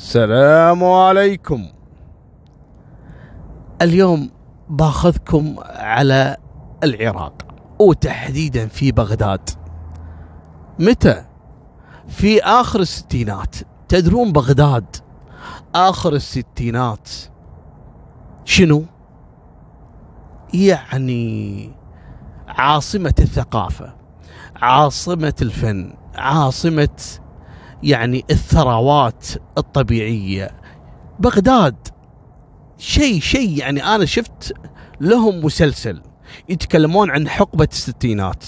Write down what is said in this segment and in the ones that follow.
السلام عليكم. اليوم باخذكم على العراق وتحديدا في بغداد. متى؟ في آخر الستينات. تدرون بغداد؟ آخر الستينات شنو؟ يعني عاصمة الثقافة عاصمة الفن عاصمة يعني الثروات الطبيعية. بغداد شيء شيء يعني أنا شفت لهم مسلسل يتكلمون عن حقبة الستينات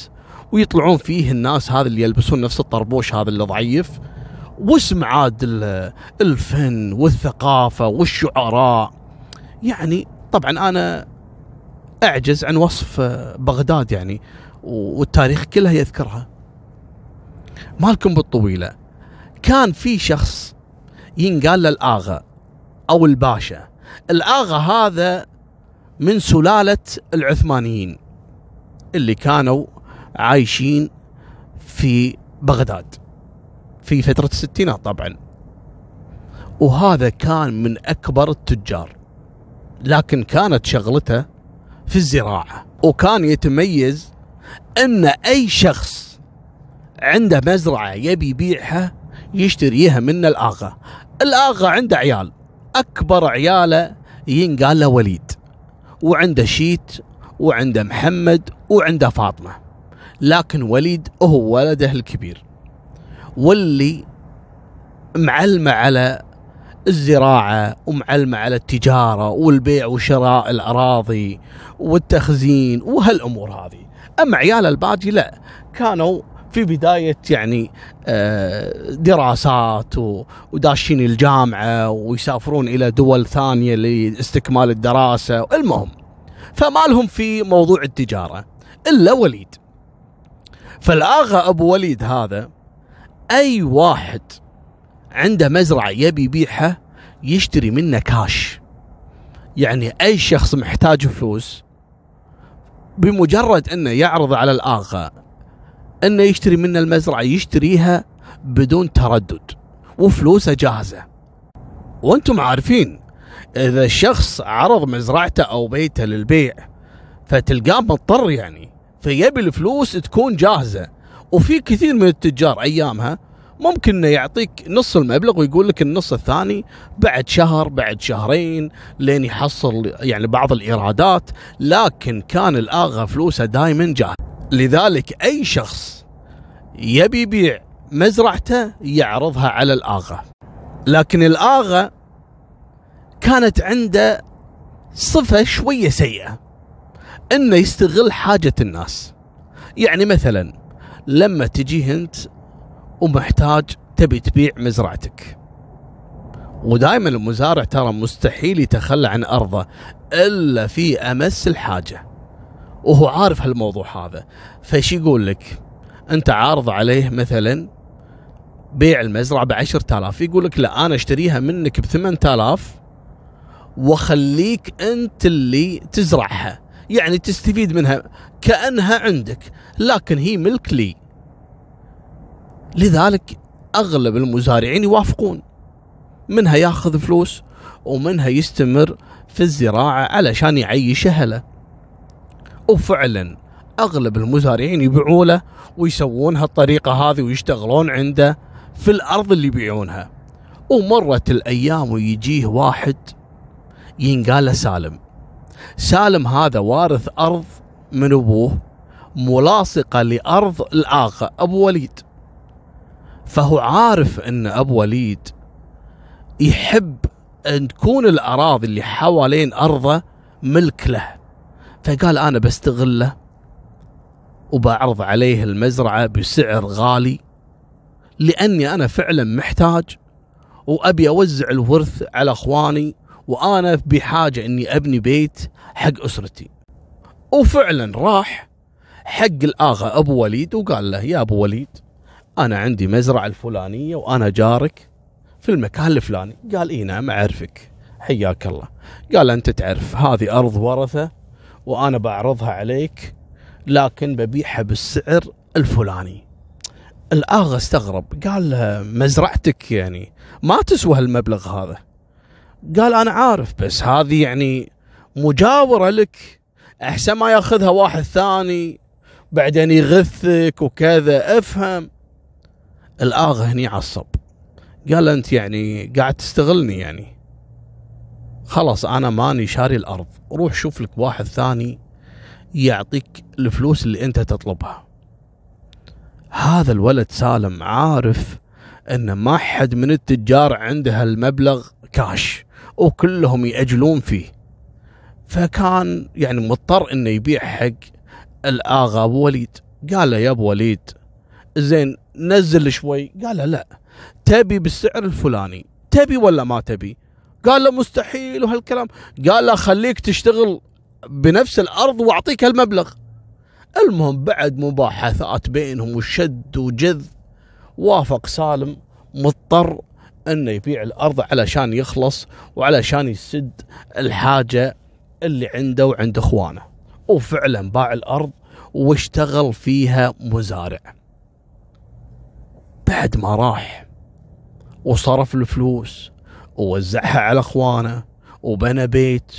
ويطلعون فيه الناس هذا اللي يلبسون نفس الطربوش هذا اللي ضعيف. واسم عاد الفن والثقافة والشعراء. يعني طبعا أنا أعجز عن وصف بغداد يعني والتاريخ كلها يذكرها. مالكم بالطويلة. كان في شخص ينقال له الآغا أو الباشا. الآغا هذا من سلالة العثمانيين اللي كانوا عايشين في بغداد في فترة الستينات طبعا. وهذا كان من أكبر التجار لكن كانت شغلته في الزراعة. وكان يتميز أن أي شخص عنده مزرعة يبي يبيعها يشتريها من الآغا. الآغا عنده عيال. أكبر عياله ينقال له وليد. وعنده شيت وعنده محمد وعنده فاطمة. لكن وليد هو ولده الكبير. واللي معلمة على الزراعة ومعلمة على التجارة والبيع وشراء الأراضي والتخزين وهالأمور هذه. أما عيال الباجي لا. كانوا في بداية يعني آه، دراسات وداشين الجامعة ويسافرون إلى دول ثانية لاستكمال الدراسة. المهم فما لهم في موضوع التجارة إلا وليد. فالآغا أبو وليد هذا أي واحد عنده مزرعة يبي يبيعها يشتري منه كاش. يعني أي شخص محتاج فلوس بمجرد أنه يعرض على الآغا أنه يشتري منه المزرعة يشتريها بدون تردد وفلوسه جاهزة. وأنتم عارفين إذا الشخص عرض مزرعته أو بيته للبيع فتلقاه مضطر يعني فيبي الفلوس تكون جاهزة. وفي كثير من التجار أيامها ممكن إنه يعطيك نص المبلغ ويقول لك النص الثاني بعد شهر بعد شهرين لين يحصل يعني بعض الإيرادات. لكن كان الاغا فلوسه دائما جاهز لذلك أي شخص يبي يبيع مزرعته يعرضها على الآغا. لكن الآغا كانت عنده صفة شوية سيئة. إنه يستغل حاجة الناس. يعني مثلا لما تجي أنت ومحتاج تبي تبيع مزرعتك. ودائما المزارع ترى مستحيل يتخلى عن أرضه إلا في أمس الحاجة. وهو عارف هالموضوع هذا. فايش يقول لك؟ انت عارض عليه مثلا بيع المزرعة ب 10000 يقول لك لا أنا أشتريها منك ب 8000 وأخليك أنت اللي تزرعها. يعني تستفيد منها كأنها عندك لكن هي ملك لي. لذلك أغلب المزارعين يوافقون. منها ياخذ فلوس ومنها يستمر في الزراعة علشان يعيش أهله. وفعلا أغلب المزارعين يبيعوا له ويسوون هالطريقة هذه ويشتغلون عنده في الأرض اللي يبيعونها. ومرت الأيام ويجيه واحد ينقال سالم. سالم هذا وارث أرض من أبوه ملاصقة لأرض الآخ أبو وليد. فهو عارف أن أبو وليد يحب أن تكون الأراضي اللي حوالين أرضه ملك له. فقال أنا بستغله وبعرض عليه المزرعة بسعر غالي لأني أنا فعلا محتاج وأبي أوزع الورث على أخواني وأنا بحاجة إني أبني بيت حق أسرتي. وفعلا راح حق الاغا أبو وليد وقال له يا أبو وليد أنا عندي مزرعة الفلانية وأنا جارك في المكان الفلاني. قال إي نعم أعرفك حياك الله. قال أنت تعرف هذه أرض ورثة وأنا بعرضها عليك لكن ببيعها بالسعر الفلاني. الاغا استغرب قال مزرعتك يعني ما تسوى هالمبلغ هذا. قال أنا عارف بس هذه يعني مجاورة لك أحسن ما يأخذها واحد ثاني بعدين يغثك وكذا أفهم. الاغا هني عصب قال أنت يعني قاعد تستغلني يعني. خلاص أنا ماني شاري الأرض. روح شوف لك واحد ثاني يعطيك الفلوس اللي أنت تطلبها. هذا الولد سالم عارف إن ما حد من التجار عنده هالمبلغ كاش وكلهم يأجلون فيه. فكان يعني مضطر إنه يبيع حق الآغا أبو وليد. قال له يا أبو وليد زين نزل شوي. قال له لا تبي بالسعر الفلاني تبي ولا ما تبي؟ قال له مستحيل وهالكلام. قال له خليك تشتغل بنفس الأرض وأعطيك هالمبلغ. المهم بعد مباحثات بينهم وشد وجذ وافق سالم مضطر إنه يبيع الأرض علشان يخلص وعلشان يسد الحاجة اللي عنده وعند إخوانه. وفعلا باع الأرض واشتغل فيها مزارع. بعد ما راح وصرف الفلوس ووزعها على اخوانه وبنى بيت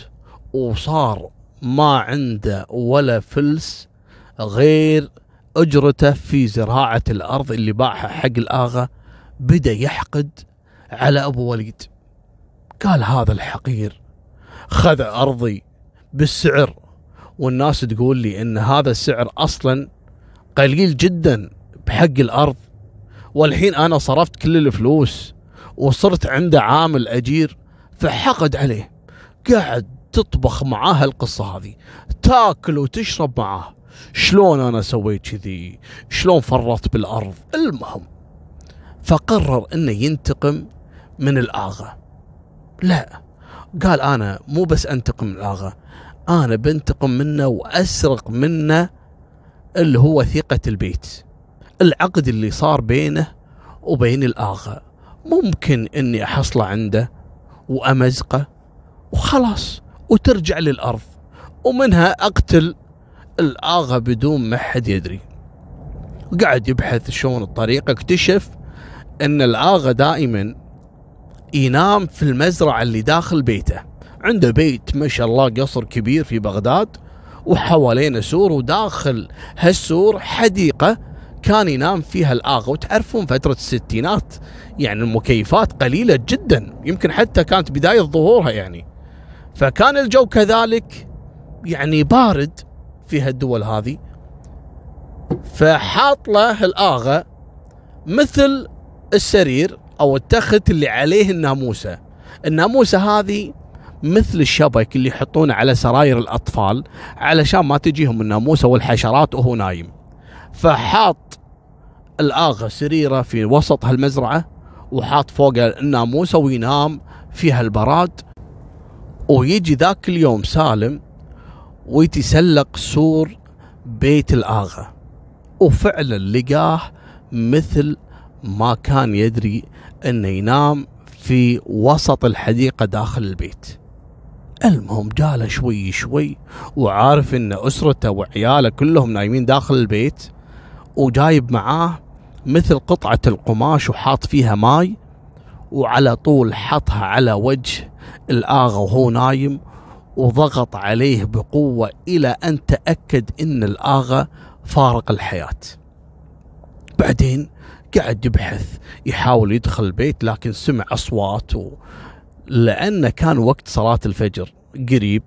وصار ما عنده ولا فلس غير أجرته في زراعة الأرض اللي باعها حق الآغا بدا يحقد على أبو وليد. قال هذا الحقير خذ أرضي بالسعر والناس تقول لي إن هذا السعر أصلا قليل جدا بحق الأرض. والحين أنا صرفت كل الفلوس وصرت عنده عامل أجير فحقد عليه. قاعد تطبخ معاه القصة هذه تاكل وتشرب معاه. شلون أنا سويت كذي؟ شلون فرطت بالأرض؟ المهم فقرر إنه ينتقم من الآغا. لا قال أنا مو بس أنتقم من الآغا أنا بنتقم منه وأسرق منه اللي هو ثقة البيت. العقد اللي صار بينه وبين الآغا. ممكن إني احصله عنده وأمزقه وخلاص وترجع للأرض. ومنها أقتل الآغا بدون ما حد يدري. قاعد يبحث شلون الطريقة اكتشف إن الآغا دائما ينام في المزرعة اللي داخل بيته. عنده بيت ما شاء الله قصر كبير في بغداد وحوالينه سور وداخل هالسور حديقة كان ينام فيها الآغا وتعرفون فترة الستينات يعني المكيفات قليلة جدا يمكن حتى كانت بداية ظهورها يعني. فكان الجو كذلك يعني بارد في هالدول هذه. فحاط له الآغا مثل السرير أو التخت اللي عليه الناموسة. الناموسة هذه مثل الشبك اللي يحطونه على سراير الأطفال علشان ما تجيهم الناموسة والحشرات وهو نايم. فحاط الاغا سريرة في وسط هالمزرعة وحاط فوق الناموسه وينام فيها البراد ويجي ذاك اليوم سالم ويتسلق سور بيت الآغا وفعلا لقاه مثل ما كان يدري إنه ينام في وسط الحديقة داخل البيت. المهم جاله شوي شوي وعارف إن أسرته وعياله كلهم نايمين داخل البيت. وجايب معاه مثل قطعة القماش وحاط فيها ماي وعلى طول حطها على وجه الآغا وهو نايم وضغط عليه بقوة إلى أن تأكد أن الآغا فارق الحياة. بعدين قاعد يبحث يحاول يدخل البيت لكن سمع أصوات و... لأنه كان وقت صلاة الفجر قريب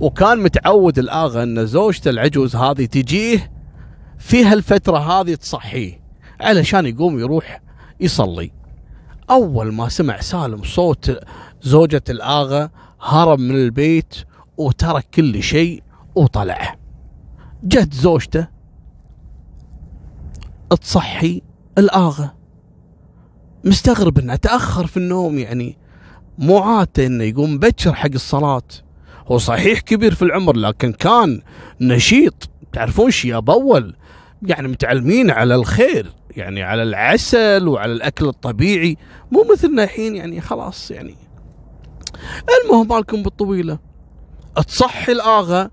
وكان متعود الآغا أن زوجته العجوز هذه تجيه في هالفترة هذه تصحيه علشان يقوم يروح يصلي. أول ما سمع سالم صوت زوجة الآغا هرب من البيت وترك كل شيء وطلع. جت زوجته تصحي الآغا. مستغرب إنه تأخر في النوم يعني. مو عادته إنه يقوم بكر حق الصلاة. هو صحيح كبير في العمر لكن كان نشيط. تعرفون شياب أول؟ يعني متعلمين على الخير يعني على العسل وعلى الأكل الطبيعي مو مثلنا الحين يعني خلاص يعني. المهم مالكم بالطويلة. تصحي الآغا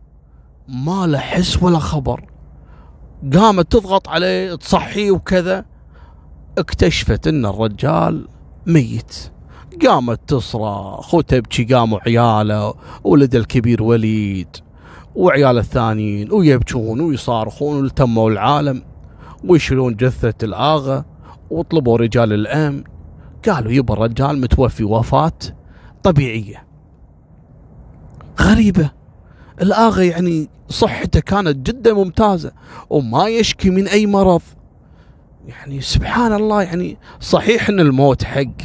ما له حس ولا خبر. قامت تضغط عليه تصحيه وكذا. اكتشفت إن الرجال ميت. قامت تصرخ وتبكي قاموا عياله ولد الكبير وليد. وعيال الثانيين ويبكون ويصارخون والتموا العالم ويشيلون جثة الآغا وطلبوا رجال الأمن قالوا يبا الرجال متوفي وفاة طبيعية. غريبة. الآغا يعني صحته كانت جدا ممتازة وما يشكي من أي مرض. يعني سبحان الله يعني صحيح إن الموت حق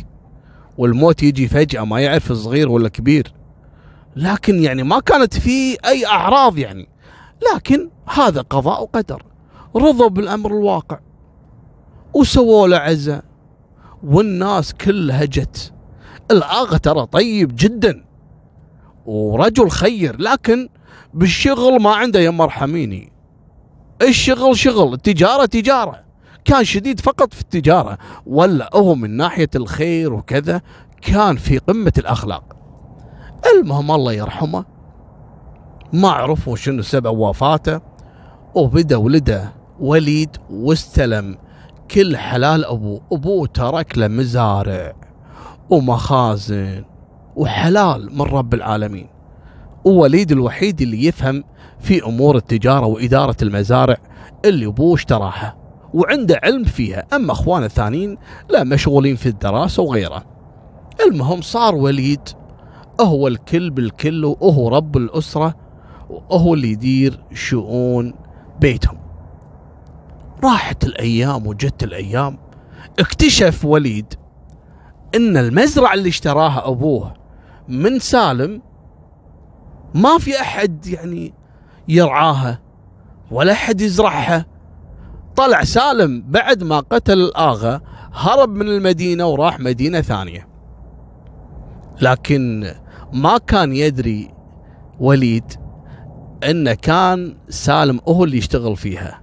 والموت يجي فجأة ما يعرف صغير ولا كبير. لكن يعني ما كانت فيه أي أعراض يعني. لكن هذا قضاء وقدر. رضوا بالأمر الواقع. وسووا له عزة. والناس كلها جت. الآغا ترى طيب جدا. ورجل خير. لكن بالشغل ما عنده يا مرحميني. الشغل شغل. التجارة تجارة. كان شديد فقط في التجارة. ولا هو من ناحية الخير وكذا. كان في قمة الأخلاق. المهم الله يرحمه. ما عرفوا شنو سبب وفاته وبدا ولده وليد واستلم كل حلال ابوه أبوه ترك له مزارع ومخازن وحلال من رب العالمين. ووليد الوحيد اللي يفهم في أمور التجارة وإدارة المزارع اللي أبوه اشتراها وعنده علم فيها. أما أخوانه الثانيين لا مشغولين في الدراسة وغيره. المهم صار وليد هو الكل بالكل وهو رب الأسرة وهو اللي يدير شؤون بيتهم. راحت الأيام وجت الأيام اكتشف وليد إن المزرعة اللي اشتراها أبوه من سالم ما في أحد يعني يرعاها ولا أحد يزرعها. طلع سالم بعد ما قتل الاغا هرب من المدينة وراح مدينة ثانية. لكن ما كان يدري وليد انه كان سالم هو اللي يشتغل فيها.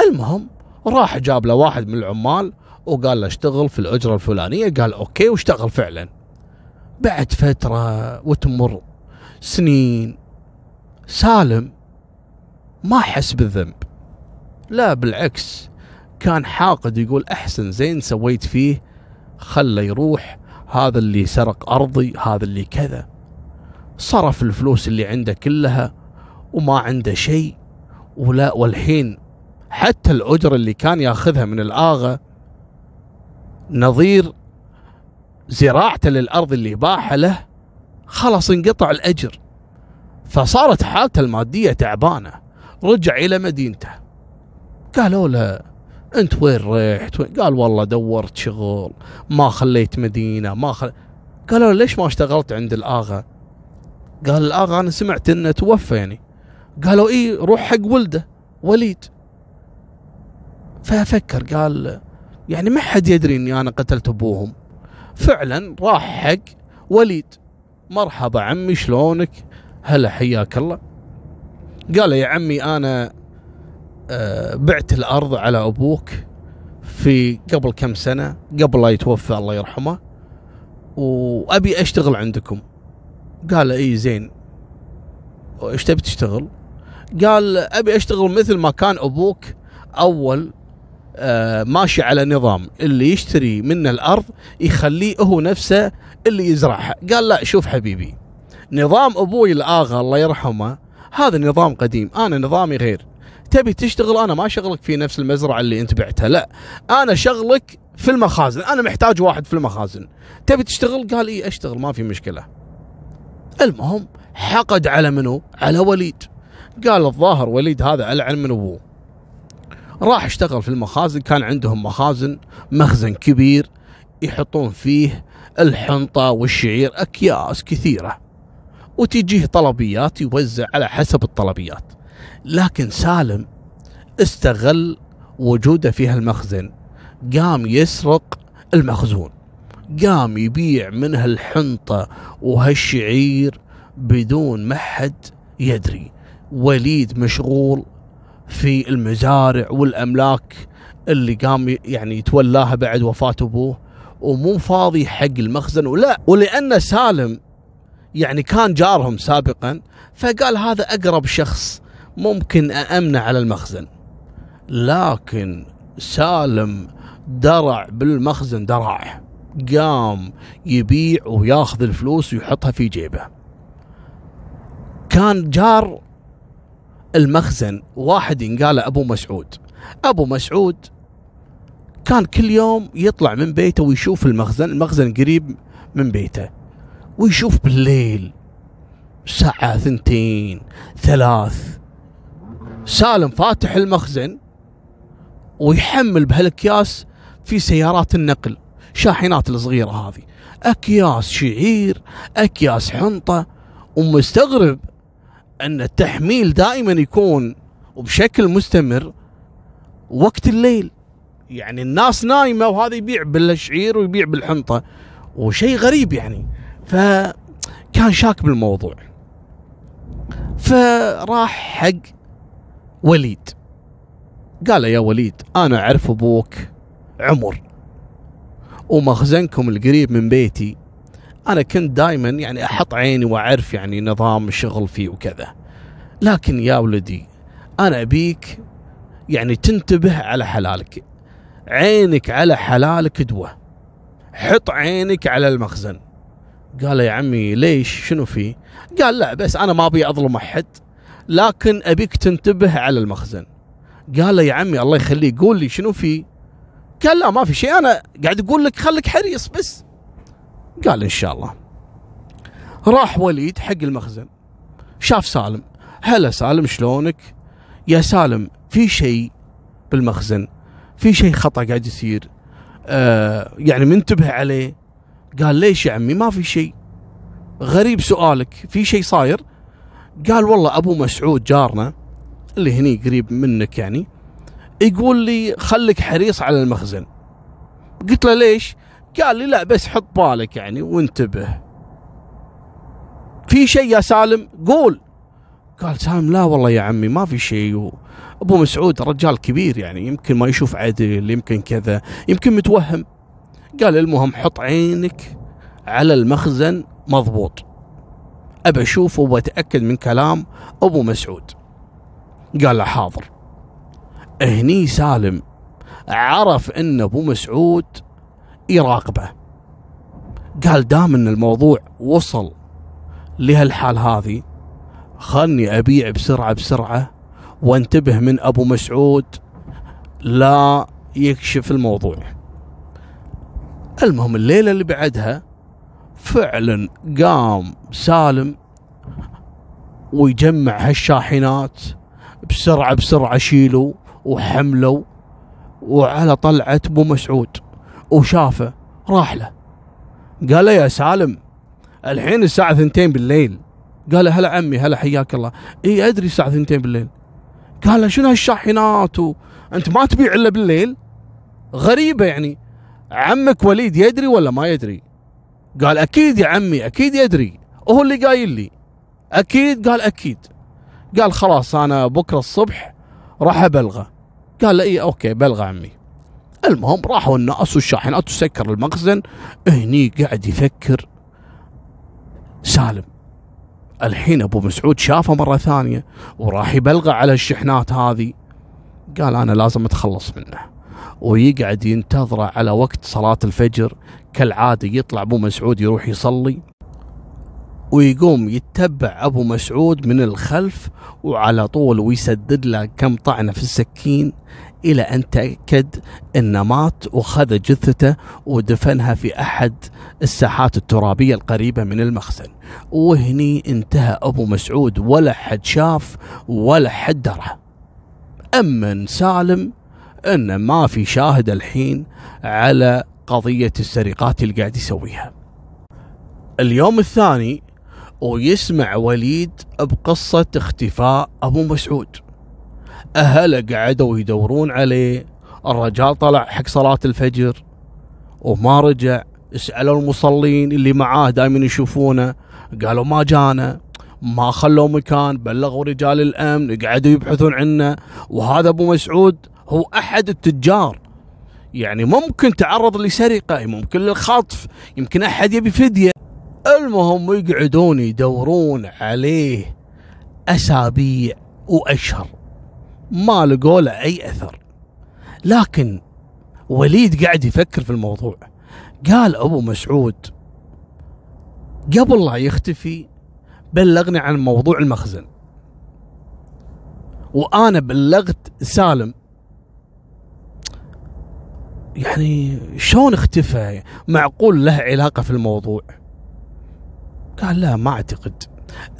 المهم راح جاب له واحد من العمال وقال له اشتغل في الأجرة الفلانية قال OK واشتغل فعلا. بعد فترة وتمر سنين سالم ما حس بالذنب. لا بالعكس كان حاقد يقول أحسن زين سويت فيه خله يروح هذا اللي سرق أرضي هذا اللي كذا. صرف الفلوس اللي عنده كلها وما عنده شيء. ولا والحين حتى الاجره اللي كان ياخذها من الآغا نظير زراعته للأرض اللي باعها له خلاص انقطع الأجر. فصارت حالته المادية تعبانة. رجع إلى مدينته. قالوا له انت وين رحت؟ وين؟ قال والله دورت شغل ما خليت مدينة ما خل... قالوا ليش ما اشتغلت عند الآغا؟ قال الآغا أنا سمعت إنه توفى يعني. قالوا اي روح حق ولده وليد. ففكر قال يعني ما حد يدري إني أنا قتلت أبوهم. فعلا راح حق وليد. مرحبا عمي شلونك؟ هلا حياك الله. قال يا عمي أنا بعت الأرض على أبوك في قبل كم سنة قبل لا يتوفى الله يرحمه وأبي أشتغل عندكم. قال إي زين. إيش تبي تشتغل؟ قال أبي أشتغل مثل ما كان أبوك أول آه ماشي على نظام. اللي يشتري منه الأرض يخليه هو نفسه اللي يزرعها. قال لا شوف حبيبي نظام أبوي الآغا الله يرحمه هذا نظام قديم أنا نظامي غير. تبي تشتغل أنا ما شغلك في نفس المزرعة اللي أنت بعتها لا. أنا شغلك في المخازن أنا محتاج واحد في المخازن. تبي تشتغل؟ قال إي أشتغل ما في مشكلة. المهم حقد على منو؟ على وليد. قال الظاهر وليد هذا ألعن من أبوه. راح اشتغل في المخازن كان عندهم مخازن مخزن كبير يحطون فيه الحنطة والشعير أكياس كثيرة. وتجيه طلبيات يوزع على حسب الطلبيات. لكن سالم استغل وجوده في هالمخزن. قام يسرق المخزون. قام يبيع منها الحنطة وهالشعير بدون ما حد يدري. وليد مشغول في المزارع والأملاك اللي قام يعني يتولاها بعد وفاة أبوه. ومو فاضي حق المخزن ولا ولأن سالم يعني كان جارهم سابقا فقال هذا أقرب شخص ممكن أأمنه على المخزن. لكن سالم درع بالمخزن درع قام يبيع وياخذ الفلوس ويحطها في جيبه. كان جار المخزن واحد ينقال أبو مسعود. أبو مسعود كان كل يوم يطلع من بيته ويشوف المخزن المخزن قريب من بيته. ويشوف بالليل ساعة ثنتين ثلاث سالم فاتح المخزن ويحمل بهالأكياس في سيارات النقل شاحنات الصغيرة هذه. أكياس شعير أكياس حنطة ومستغرب أن التحميل دائما يكون وبشكل مستمر وقت الليل. يعني الناس نايمة وهذا يبيع بالشعير ويبيع بالحنطة وشيء غريب يعني. فكان شاك بالموضوع. فراح حق وليد. قال يا وليد أنا أعرف أبوك عمر ومخزنكم القريب من بيتي. أنا كنت دائما يعني أحط عيني وأعرف يعني نظام الشغل فيه وكذا. لكن يا ولدي أنا أبيك يعني تنتبه على حلالك عينك على حلالك دوة حط عينك على المخزن. قال يا عمي ليش؟ شنو فيه قال لا بس أنا ما أبي أظلم أحد لكن أبيك تنتبه على المخزن. قال له يا عمي الله يخليك قول لي شنو فيه؟ قال لا ما في شيء أنا قاعد أقول لك خليك حريص بس. قال إن شاء الله. راح وليد حق المخزن. شاف سالم. هلا سالم شلونك؟ يا سالم في شيء بالمخزن في شيء خطأ قاعد يصير آه يعني منتبه عليه. قال ليش يا عمي؟ ما في شيء. غريب سؤالك. في شيء صاير؟ قال والله أبو مسعود جارنا اللي هني قريب منك يعني يقول لي خليك حريص على المخزن. قلت له ليش؟ قال لي لا بس حط بالك يعني وانتبه. في شيء يا سالم؟ قول. قال سالم لا والله يا عمي ما في شيء. أبو مسعود رجال كبير يعني يمكن ما يشوف عدل يمكن كذا يمكن متوهم. قال المهم حط عينك على المخزن مضبوط. أبى أشوف وأتأكد من كلام أبو مسعود. قال له حاضر. هني سالم عرف إن أبو مسعود يراقبه. قال دام إن الموضوع وصل لهالحال هذه خلني أبيع بسرعة بسرعة وأنتبه من أبو مسعود لا يكشف الموضوع. المهم الليلة اللي بعدها فعلا قام سالم ويجمع هالشاحنات بسرعة بسرعة شيلوا وحملوا وعلى طلعة أبو مسعود وشافه راح له. قال له يا سالم الحين الساعة ثنتين بالليل. قال هلا عمي هلا حياك الله. إي أدري الساعة ثنتين بالليل. قال له شنو هالشاحنات. أنت ما تبيع إلا بالليل؟ غريبة يعني. عمك وليد يدري ولا ما يدري؟ قال أكيد يا عمي أكيد يدري. وهو اللي قايل لي. أكيد؟ قال أكيد. قال خلاص أنا بكرة الصبح راح أبلغه. قال له إي أوكي بلغ عمي. المهم راحوا الناس والشاحنات وسكر المخزن. هني قاعد يفكر. سالم. الحين أبو مسعود شافه مرة ثانية وراح يبلغه على الشحنات هذه. قال أنا لازم أتخلص منه. ويقعد ينتظره على وقت صلاة الفجر كالعادة يطلع أبو مسعود يروح يصلي ويقوم يتبع أبو مسعود من الخلف وعلى طول ويسدد له كم طعنة في السكين إلى أن تأكد انه مات وخذ جثته ودفنها في أحد الساحات الترابية القريبة من المخزن. وهني انتهى أبو مسعود ولا حد شاف ولا حد درى. امن سالم أن ما في شاهد الحين على قضية السرقات اللي قاعد يسويها. اليوم الثاني ويسمع وليد بقصة اختفاء أبو مسعود. أهله قعدوا يدورون عليه الرجال طلع حق صلاة الفجر وما رجع. سألوا المصلين اللي معاه دائما يشوفونه قالوا ما جانا ما خلوا مكان بلغوا رجال الأمن قعدوا يبحثون عنه. وهذا أبو مسعود هو أحد التجار. يعني ممكن تعرض لسرقة ممكن للخطف يمكن أحد يبي فدية. المهم يقعدون يدورون عليه أسابيع وأشهر. ما لقوا له أي أثر. لكن وليد قاعد يفكر في الموضوع. قال أبو مسعود قبل لا يختفي بلغني عن موضوع المخزن. وأنا بلغت سالم يعني شلون اختفى؟ معقول له علاقة في الموضوع؟ قال لا ما أعتقد.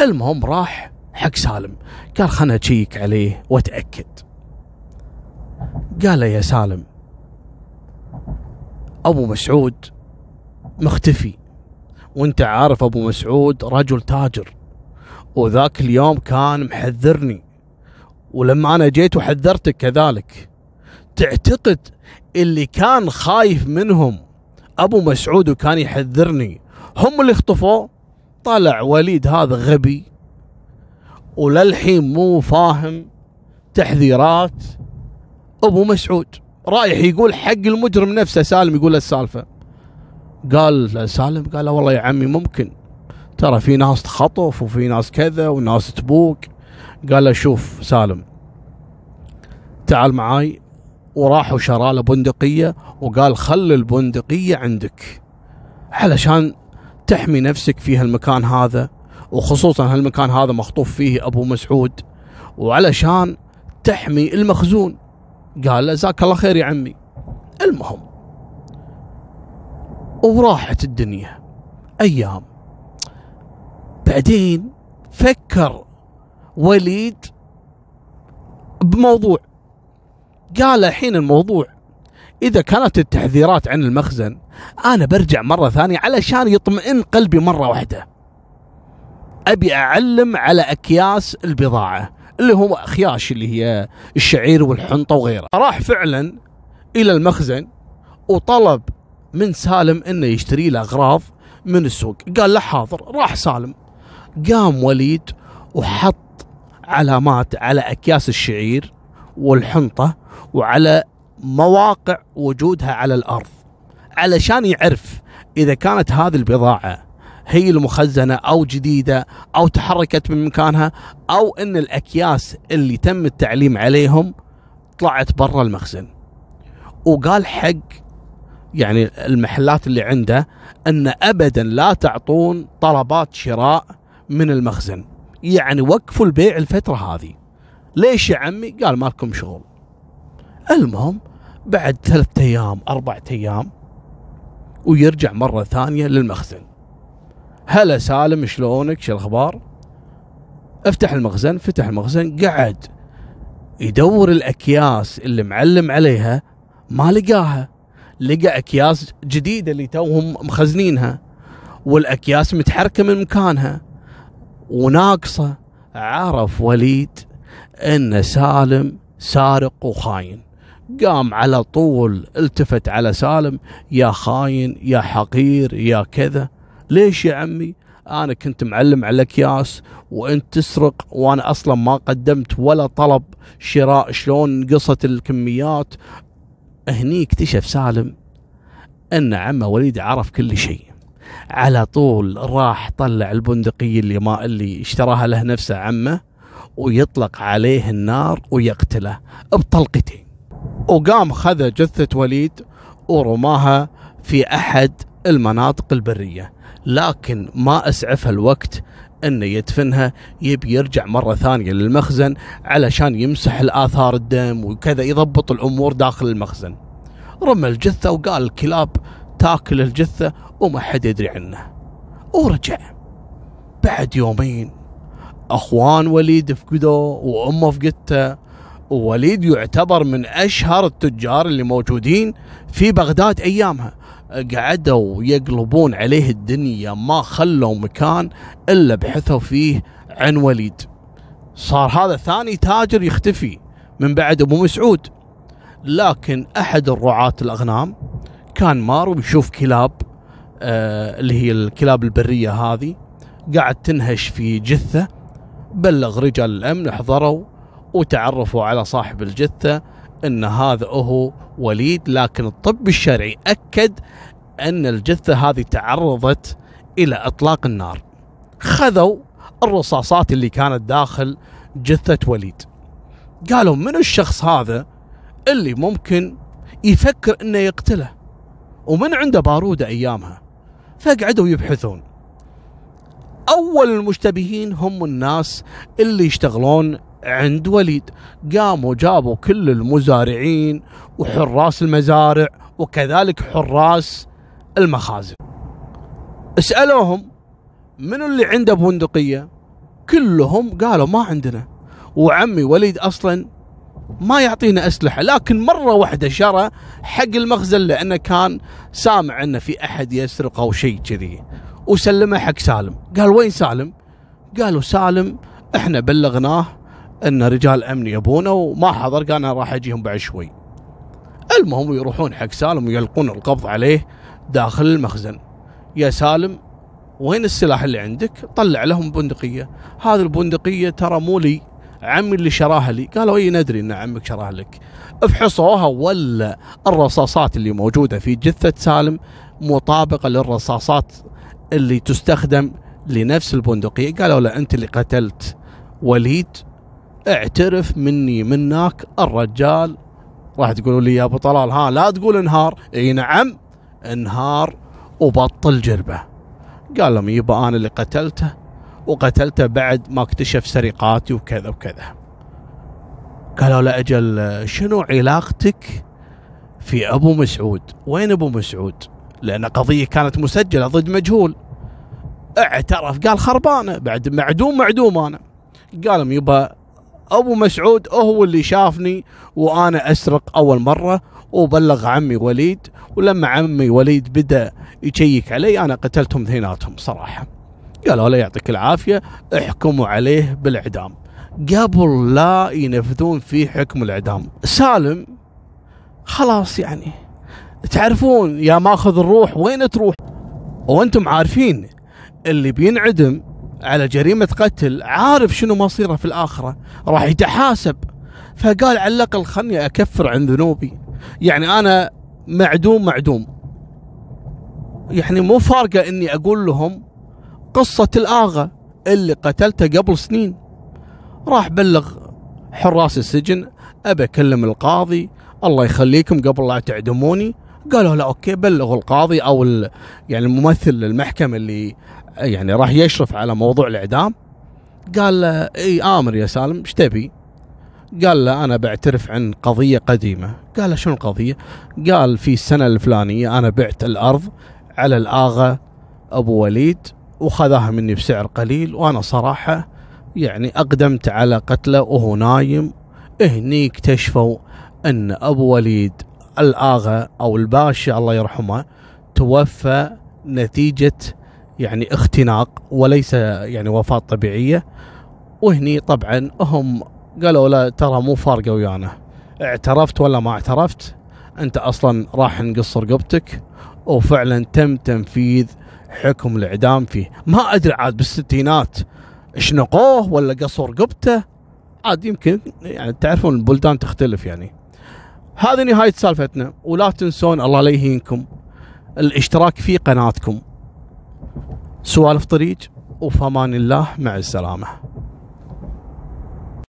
المهم راح حق سالم. قال خلنا أشيك عليه وأتأكد. قال له يا سالم أبو مسعود مختفي. وأنت عارف أبو مسعود رجل تاجر. وذاك اليوم كان محذرني. ولما أنا جيت وحذرتك كذلك تعتقد اللي كان خايف منهم. أبو مسعود وكان يحذرني. هم اللي اختفوا. طلع وليد هذا غبي. وللحين مو فاهم تحذيرات أبو مسعود. رايح يقول حق المجرم نفسه سالم يقول السالفة. قال سالم قال والله يا عمي ممكن. ترى في ناس تخطف وفي ناس كذا وناس تبوق قال له شوف سالم تعال معاي. وراح وشرى له بندقية وقال خل البندقية عندك. علشان تحمي نفسك في هالمكان هذا وخصوصا هالمكان هذا مخطوف فيه أبو مسعود وعلشان تحمي المخزون. قال له جزاك الله خير يا عمي. المهم وراحت الدنيا. أيام. بعدين فكر وليد بموضوع. قال الحين الموضوع. إذا كانت التحذيرات عن المخزن أنا برجع مرة ثانية علشان يطمئن قلبي مرة واحدة. أبي أعلم على أكياس البضاعة اللي هو أخياش اللي هي الشعير والحنطة وغيره راح فعلا إلى المخزن وطلب من سالم إنه يشتري له أغراض من السوق. قال له حاضر. راح سالم. قام وليد وحط علامات على أكياس الشعير والحنطة وعلى مواقع وجودها على الأرض علشان يعرف إذا كانت هذه البضاعة هي المخزنة أو جديدة أو تحركت من مكانها أو إن الأكياس اللي تم التعليم عليهم طلعت برا المخزن. وقال حق يعني المحلات اللي عنده إن ابدا لا تعطون طلبات شراء من المخزن. يعني وقفوا البيع الفترة هذه. ليش يا عمي؟ قال مالكم شغل. المهم بعد ثلاثة أيام أربعة أيام ويرجع مرة ثانية للمخزن. هلا سالم شلونك؟ شو الأخبار؟ افتح المخزن فتح المخزن قعد يدور الأكياس اللي معلم عليها ما لقاها. لقى أكياس جديدة اللي توهم مخزنينها والأكياس متحركة من مكانها وناقصة عرف وليد إن سالم سارق وخاين. قام على طول التفت على سالم يا خاين يا حقير يا كذا. ليش يا عمي؟ أنا كنت معلم على الاكياس وانت تسرق وأنا أصلا ما قدمت ولا طلب شراء. شلون نقصت الكميات؟ هني اكتشف سالم إن عمه وليد عرف كل شيء. على طول راح طلع البندقية اللي ما اللي اشتراها له نفسه عمه ويطلق عليه النار ويقتله بطلقتين وقام خذ جثة وليد ورماها في أحد المناطق البرية لكن ما أسعفها الوقت انه يدفنها يبي يرجع مرة ثانية للمخزن علشان يمسح الآثار الدم وكذا يضبط الأمور داخل المخزن. رمى الجثة وقال الكلاب تاكل الجثة وما حد يدري عنه. ورجع. بعد يومين أخوان وليد فقدوه وأمه فقدته ووليد يعتبر من أشهر التجار اللي موجودين في بغداد أيامها. قعدوا يقلبون عليه الدنيا ما خلوا مكان إلا بحثوا فيه عن وليد. صار هذا ثاني تاجر يختفي من بعد أبو مسعود. لكن أحد الرعاة الأغنام كان مار ويشوف كلاب آه اللي هي الكلاب البرية هذه قاعد تنهش في جثة. بلغ رجال الأمن حضروا وتعرفوا على صاحب الجثة إن هذا هو وليد لكن الطب الشرعي أكد أن الجثة هذه تعرضت إلى إطلاق النار. خذوا الرصاصات اللي كانت داخل جثة وليد. قالوا من الشخص هذا اللي ممكن يفكر إنه يقتله؟ ومن عنده بارودة أيامها؟ فقعدوا يبحثون. أول المشتبهين هم الناس اللي يشتغلون عند وليد. قاموا جابوا كل المزارعين وحراس المزارع وكذلك حراس المخازن. اسألوهم منو اللي عنده بندقية كلهم قالوا ما عندنا. وعمي وليد أصلا ما يعطينا أسلحة لكن مرة واحدة شرى حق المخزن لأنه كان سامع أنه في أحد يسرق أو شيء كذي. وسلمه حق سالم. قال وين سالم؟ قالوا سالم إحنا بلغناه أن رجال أمن يبونه وما حضر قال أنا راح أجيهم بعد شوي. المهم يروحون حق سالم ويلقون القبض عليه داخل المخزن. يا سالم وين السلاح اللي عندك؟ طلع لهم بندقية. هذه البندقية ترى مو لي عمي اللي شراها لي. قالوا اي ندري إن عمك شراها لك. افحصوها ولا الرصاصات اللي موجودة في جثة سالم مطابقة للرصاصات اللي تستخدم لنفس البندقية. قالوا لا أنت اللي قتلت وليد اعترف مني منك الرجال. راح تقولوا لي يا أبو طلال ها لا تقول انهار. إي نعم انهار وبطل جربه. قال لهم يبا أنا اللي قتلته وقتلته بعد ما اكتشف سرقاتي وكذا وكذا. قالوا لا أجل شنو علاقتك في أبو مسعود؟ وين أبو مسعود؟ لأن قضية كانت مسجلة ضد مجهول. اعترف قال خربانة بعد معدوم معدوم أنا. قال يبا أبو مسعود هو اللي شافني وأنا أسرق أول مرة وبلغ عمي وليد ولما عمي وليد بدأ يشيك علي أنا قتلتهم اثنيناتهم صراحة. قالوا لا يعطيك العافية احكموا عليه بالإعدام. قبل لا ينفذون فيه حكم الإعدام. سالم خلاص يعني. تعرفون يا ماخذ الروح وين تروح؟ وأنتم عارفين اللي بينعدم على جريمة قتل عارف شنو مصيره في الآخرة؟ راح يتحاسب. فقال على الأقل خلني أكفر عن ذنوبي. يعني أنا معدوم معدوم. يعني مو فارقة إني أقول لهم قصة الآغا اللي قتلته قبل سنين. راح بلغ حراس السجن أبى أكلم القاضي الله يخليكم قبل لا تعدموني. قالوا لا أوكي بلغوا القاضي أو يعني الممثل المحكمه اللي يعني راح يشرف على موضوع الإعدام قال له اي آمر يا سالم إيش تبي؟ قال له أنا بعترف عن قضية قديمة قال له شنو القضية؟ قال في السنة الفلانية أنا بعت الأرض على الآغا أبو وليد وخذاها مني بسعر قليل وأنا صراحة يعني أقدمت على قتله وهو نايم هني اكتشفوا أن أبو وليد الآغا أو الباشا الله يرحمه توفى نتيجة يعني اختناق وليس يعني وفاة طبيعية. وهني طبعا هم قالوا لا ترى مو فارقة ويانا. اعترفت ولا ما اعترفت؟ أنت أصلا راح نقص رقبتك وفعلا تم تنفيذ حكم الإعدام فيه. ما أدري عاد بالستينات شنقوه ولا قصوا رقبته عاد يمكن يعني تعرفون البلدان تختلف يعني. هذه نهاية سالفتنا. ولا تنسون الله لا يهينكم. الاشتراك في قناتكم. سوالف طريق وفمان الله مع السلامة.